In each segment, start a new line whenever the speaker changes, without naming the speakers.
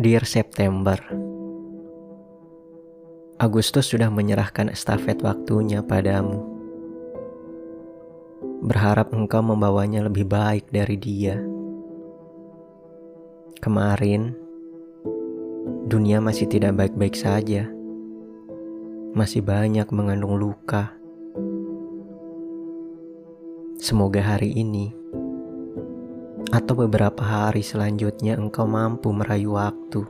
Dear September. Agustus sudah menyerahkan estafet waktunya padamu. Berharap engkau membawanya lebih baik dari dia. Kemarin Dunia masih tidak baik-baik saja. Masih banyak mengandung luka. Semoga hari ini atau beberapa hari selanjutnya engkau mampu merayu waktu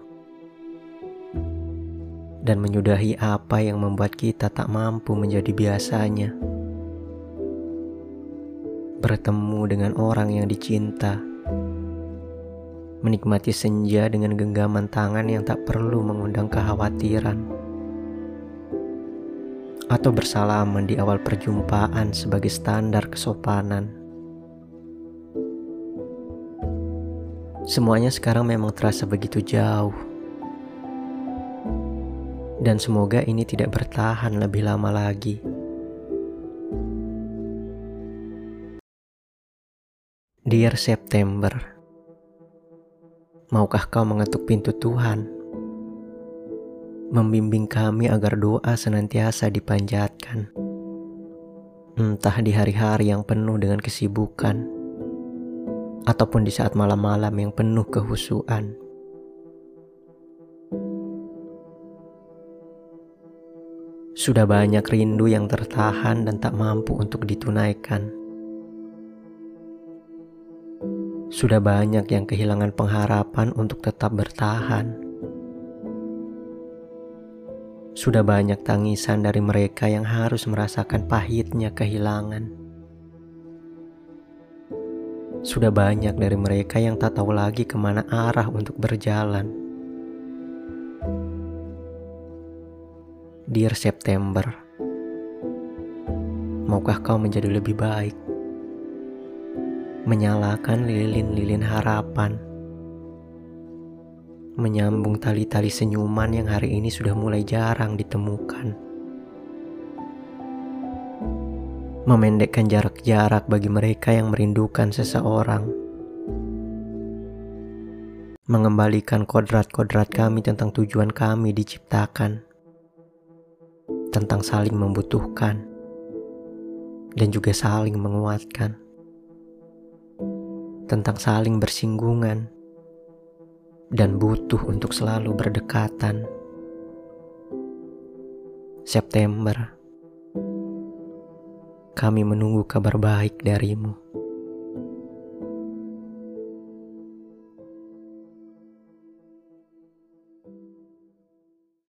dan menyudahi apa yang membuat kita tak mampu menjadi biasanya. Bertemu dengan orang yang dicinta, menikmati senja dengan genggaman tangan yang tak perlu mengundang kekhawatiran, atau bersalaman di awal perjumpaan sebagai standar kesopanan. Semuanya sekarang memang terasa begitu jauh. Dan semoga ini tidak bertahan lebih lama lagi. Dear September, maukah kau mengetuk pintu Tuhan? Membimbing kami agar doa senantiasa dipanjatkan. Entah di hari-hari yang penuh dengan kesibukan ataupun di saat malam-malam yang penuh kehusuan. Sudah banyak rindu yang tertahan dan tak mampu untuk ditunaikan. Sudah banyak yang kehilangan pengharapan untuk tetap bertahan. Sudah banyak tangisan dari mereka yang harus merasakan pahitnya kehilangan. Sudah banyak dari mereka yang tak tahu lagi ke mana arah untuk berjalan. Dear September, maukah kau menjadi lebih baik? Menyalakan lilin-lilin harapan, menyambung tali-tali senyuman yang hari ini sudah mulai jarang ditemukan. Memendekkan jarak-jarak bagi mereka yang merindukan seseorang, mengembalikan kodrat-kodrat kami tentang tujuan kami diciptakan, tentang saling membutuhkan, dan juga saling menguatkan, tentang saling bersinggungan, dan butuh untuk selalu berdekatan. September kami menunggu kabar baik darimu.